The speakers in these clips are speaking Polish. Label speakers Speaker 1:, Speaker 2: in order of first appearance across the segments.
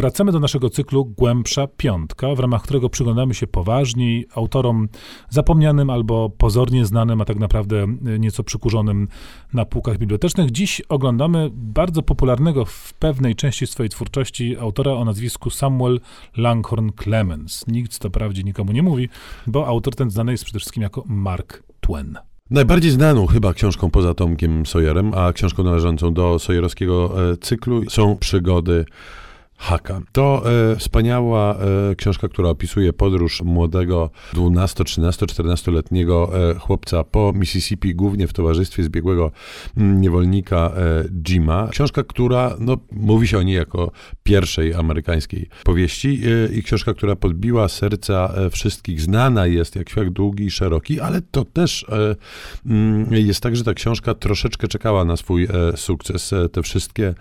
Speaker 1: Wracamy do naszego cyklu Głębsza Piątka, w ramach którego przyglądamy się poważniej autorom zapomnianym albo pozornie znanym, a tak naprawdę nieco przykurzonym na półkach bibliotecznych. Dziś oglądamy bardzo popularnego w pewnej części swojej twórczości autora o nazwisku Samuel Langhorne Clemens. Nikt to wprawdzie nikomu nie mówi, bo autor ten znany jest przede wszystkim jako Mark Twain.
Speaker 2: Najbardziej znaną chyba książką poza Tomkiem Sawyerem, a książką należącą do Sawyerowskiego e, cyklu są przygody Haka. To e, wspaniała e, książka, która opisuje podróż młodego 12, 13, 14-letniego e, chłopca po Mississippi, głównie w towarzystwie zbiegłego m, niewolnika e, Jima. Książka, która, no, mówi się o niej jako pierwszej amerykańskiej powieści e, i książka, która podbiła serca e, wszystkich. Znana jest jak świat długi i szeroki, ale to też m, jest tak, że ta książka troszeczkę czekała na swój sukces. te wszystkie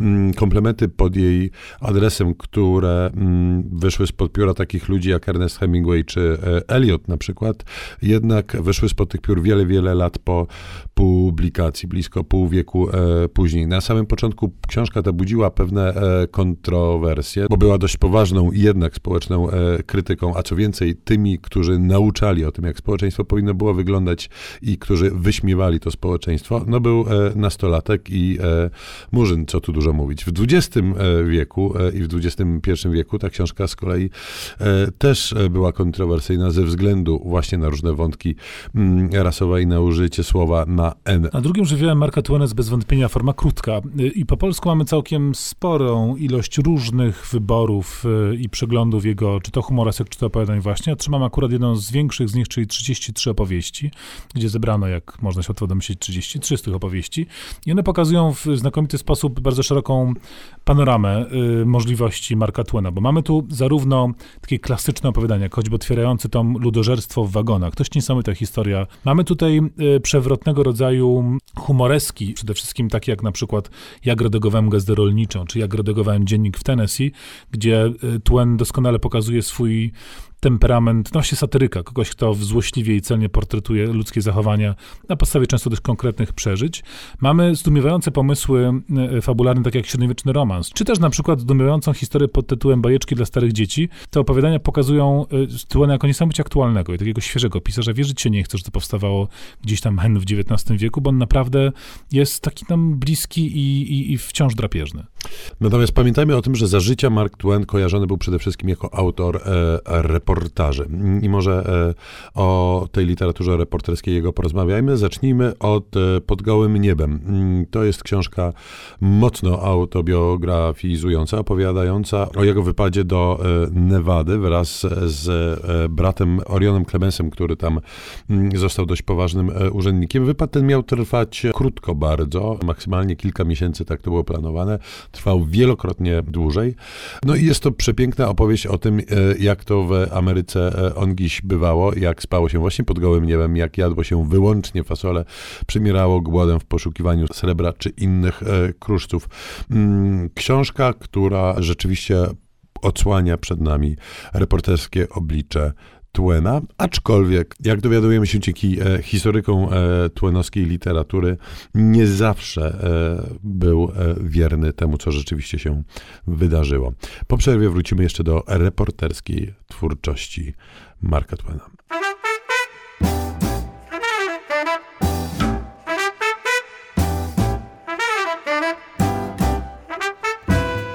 Speaker 2: m, komplementy pod jej adresem, które mm, wyszły spod pióra takich ludzi jak Ernest Hemingway czy e, Eliot na przykład, jednak wyszły spod tych piór wiele, wiele lat po publikacji, blisko pół wieku e, później. Na samym początku książka ta budziła pewne e, kontrowersje, bo była dość poważną i jednak społeczną krytyką, a co więcej, tymi, którzy nauczali o tym, jak społeczeństwo powinno było wyglądać i którzy wyśmiewali to społeczeństwo, no był nastolatek i murzyn, co tu dużo mówić. W XX wieku i w XXI wieku. Ta książka z kolei e, też e, była kontrowersyjna ze względu właśnie na różne wątki mm, rasowe i na użycie słowa na N.
Speaker 1: A drugim żywiołem Marka Twaina jest bez wątpienia forma krótka. E, I po polsku mamy całkiem sporą ilość różnych wyborów i przeglądów jego, czy to humorysek, czy to opowiadań właśnie. Otrzymam akurat jedną z większych z nich, czyli 33 opowieści, gdzie zebrano, jak można się łatwo domyślić, 33 z tych opowieści. I one pokazują w znakomity sposób bardzo szeroką panoramę możliwości Marka Twaina, bo mamy tu zarówno takie klasyczne opowiadania, choćby otwierający tom Ludożerstwo w wagonach. To jest niesamowita historia. Mamy tutaj y, przewrotnego rodzaju humoreski, przede wszystkim takie jak na przykład Jak redagowałem gazetę rolniczą, czy Jak redagowałem dziennik w Tennessee, gdzie y, Twain doskonale pokazuje swój temperament, no właśnie satyryka, kogoś, kto złośliwie i celnie portretuje ludzkie zachowania na podstawie często dość konkretnych przeżyć. Mamy zdumiewające pomysły e, fabularne, tak jak średniowieczny romans, czy też na przykład zdumiewającą historię pod tytułem Bajeczki dla starych dzieci. Te opowiadania pokazują e, Tuena jako niesamowicie aktualnego i takiego świeżego pisarza. Wierzyć się nie chcę, że to powstawało gdzieś tam hen w XIX wieku, bo on naprawdę jest taki nam bliski i, i, i wciąż drapieżny.
Speaker 2: Natomiast pamiętajmy o tym, że za życia Mark Twain kojarzony był przede wszystkim jako autor e, reportaży. I może e, o tej literaturze reporterskiej jego porozmawiajmy. Zacznijmy od e, Pod gołym niebem. Mm, to jest książka mocno autobiografizująca, opowiadająca o jego wypadzie do e, Nevady wraz z bratem Orionem Clemensem, który tam mm, został dość poważnym urzędnikiem. Wypad ten miał trwać krótko bardzo, maksymalnie kilka miesięcy, tak to było planowane trwał wielokrotnie dłużej. No i jest to przepiękna opowieść o tym, jak to w Ameryce e, ongiś bywało, jak spało się właśnie pod gołym niebem, jak jadło się wyłącznie fasole, przymierało głodem w poszukiwaniu srebra czy innych e, kruszców. Mm, książka, która rzeczywiście odsłania przed nami reporterskie oblicze Twena, aczkolwiek, jak dowiadujemy się dzięki e, historykom e, literatury, nie zawsze e, był e, wierny temu, co rzeczywiście się wydarzyło. Po przerwie wrócimy jeszcze do reporterskiej twórczości Marka Twena.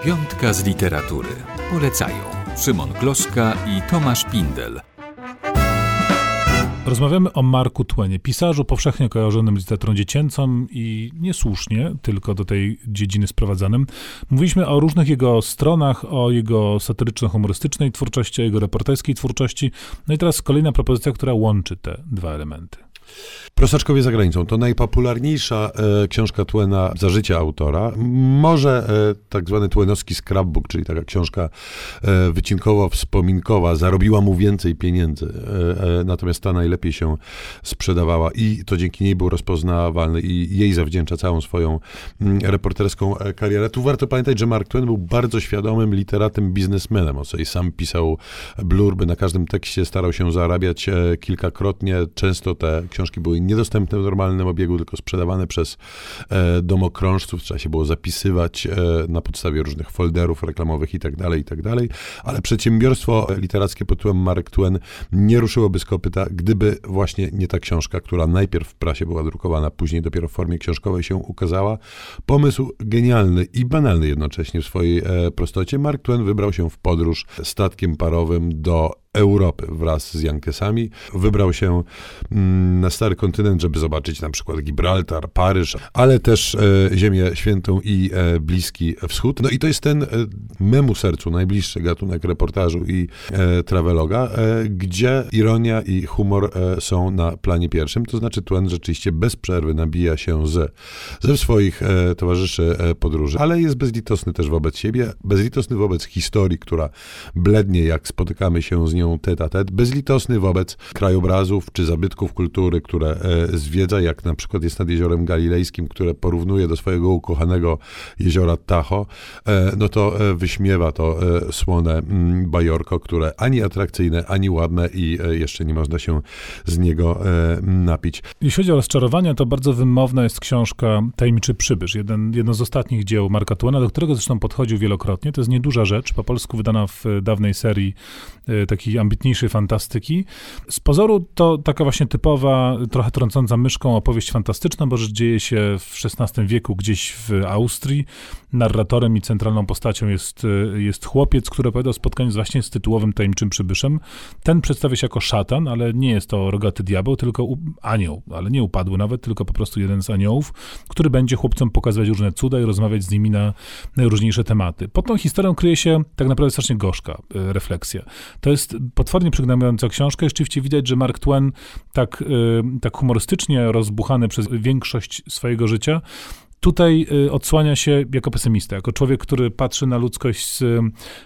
Speaker 3: Piątka z literatury. Polecają Szymon Gloszka i Tomasz Pindel.
Speaker 1: Rozmawiamy o Marku Twenie, pisarzu powszechnie kojarzonym z literaturą dziecięcą i niesłusznie tylko do tej dziedziny sprowadzanym. Mówiliśmy o różnych jego stronach, o jego satyryczno-humorystycznej twórczości, o jego reporterskiej twórczości. No i teraz kolejna propozycja, która łączy te dwa elementy.
Speaker 2: Prostaczkowie za granicą to najpopularniejsza e, książka Twena za życia autora. Może e, tak zwany Twenowski scrapbook, czyli taka książka e, wycinkowo-wspominkowa, zarobiła mu więcej pieniędzy, e, e, natomiast ta najlepiej się sprzedawała i to dzięki niej był rozpoznawalny i jej zawdzięcza całą swoją m, mm, reporterską e, karierę. Tu warto pamiętać, że Mark Twain był bardzo świadomym literatem, biznesmenem. On sobie sam pisał blurby, na każdym tekście starał się zarabiać kilkakrotnie. Często te książki książki były niedostępne w normalnym obiegu, tylko sprzedawane przez e, domokrążców, trzeba się było zapisywać e, na podstawie różnych folderów reklamowych i tak dalej, i tak ale przedsiębiorstwo literackie pod tytułem Mark Twain nie ruszyłoby z kopyta, gdyby właśnie nie ta książka, która najpierw w prasie była drukowana, później dopiero w formie książkowej się ukazała. Pomysł genialny i banalny jednocześnie w swojej e, prostocie. Mark Twain wybrał się w podróż statkiem parowym do Europy wraz z Jankesami. Wybrał się mm, na stary kontynent, żeby zobaczyć na przykład Gibraltar, Paryż, ale też e, Ziemię Świętą i e, Bliski Wschód. No i to jest ten e, memu sercu najbliższy gatunek reportażu i traveloga, gdzie ironia i humor są na planie pierwszym. To znaczy Twain rzeczywiście bez przerwy nabija się z, ze swoich towarzyszy podróży, ale jest bezlitosny też wobec siebie, bezlitosny wobec historii, która blednie, jak spotykamy się z nią nią tet, bezlitosny wobec krajobrazów czy zabytków kultury, które e, zwiedza, jak na przykład jest nad Jeziorem Galilejskim, które porównuje do swojego ukochanego jeziora Tahoe, no to e, wyśmiewa to e, słone mm, bajorko, które ani atrakcyjne, ani ładne i jeszcze nie można się z niego napić.
Speaker 1: Jeśli chodzi o rozczarowania, to bardzo wymowna jest książka Tajemniczy Przybysz, jeden, jedno z ostatnich dzieł Marka Twaina, do którego zresztą podchodził wielokrotnie. To jest nieduża rzecz, po polsku wydana w dawnej serii e, takiej ambitniejszej fantastyki. Z pozoru to taka właśnie typowa, trochę trącąca myszką opowieść fantastyczna, bo rzecz dzieje się w XVI wieku gdzieś w Austrii. Narratorem i centralną postacią jest, jest chłopiec, który opowiada o spotkaniu właśnie z tytułowym tajemniczym przybyszem. Ten przedstawia się jako szatan, ale nie jest to rogaty diabeł, tylko anioł, ale nie upadły nawet, tylko po prostu jeden z aniołów, który będzie chłopcom pokazywać różne cuda i rozmawiać z nimi na najróżniejsze tematy. Pod tą historią kryje się tak naprawdę strasznie gorzka e, refleksja. To jest potwornie przygnębiająca książka. Rzeczywiście widać, że Mark Twain tak, y, tak humorystycznie rozbuchany przez większość swojego życia tutaj y, odsłania się jako pesymista, jako człowiek, który patrzy na ludzkość z,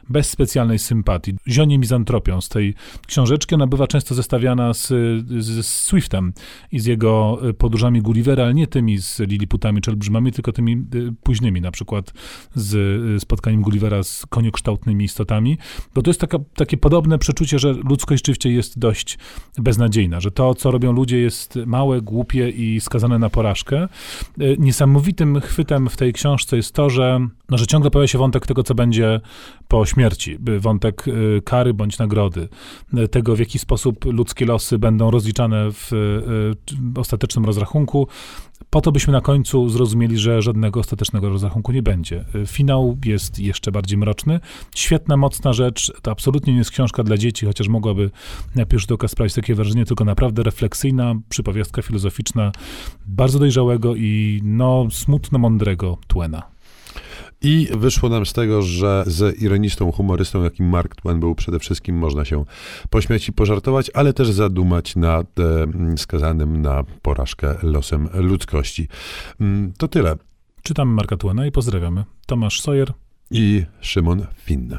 Speaker 1: bez specjalnej sympatii. Zionie mizantropią z tej książeczki. Ona bywa często zestawiana z, z Swiftem i z jego y, podróżami Gullivera, ale nie tymi z Liliputami czy olbrzymami, tylko tymi y, późnymi, na przykład z spotkaniem Gullivera z koniokształtnymi istotami, bo to jest taka, takie podobne przeczucie, że ludzkość rzeczywiście jest dość beznadziejna, że to, co robią ludzie jest małe, głupie i skazane na porażkę. Niesamowity tym chwytem w tej książce jest to, że, no, że ciągle pojawia się wątek tego, co będzie po śmierci, wątek y, kary bądź nagrody, y, tego w jaki sposób ludzkie losy będą rozliczane w y, ostatecznym rozrachunku, po to byśmy na końcu zrozumieli, że żadnego ostatecznego rozrachunku nie będzie. Finał jest jeszcze bardziej mroczny. Świetna, mocna rzecz. To absolutnie nie jest książka dla dzieci, chociaż mogłaby na pierwszy rzut oka sprawić takie wrażenie, tylko naprawdę refleksyjna, przypowiastka filozoficzna, bardzo dojrzałego i no smutno mądrego Twena.
Speaker 2: I wyszło nam z tego, że z ironistą, humorystą, jakim Mark Twain był, przede wszystkim można się pośmiać i pożartować, ale też zadumać nad e, skazanym na porażkę losem ludzkości. Mm, to tyle.
Speaker 1: Czytamy Marka Twaina i pozdrawiamy. Tomasz Sawyer
Speaker 2: i Szymon Finn.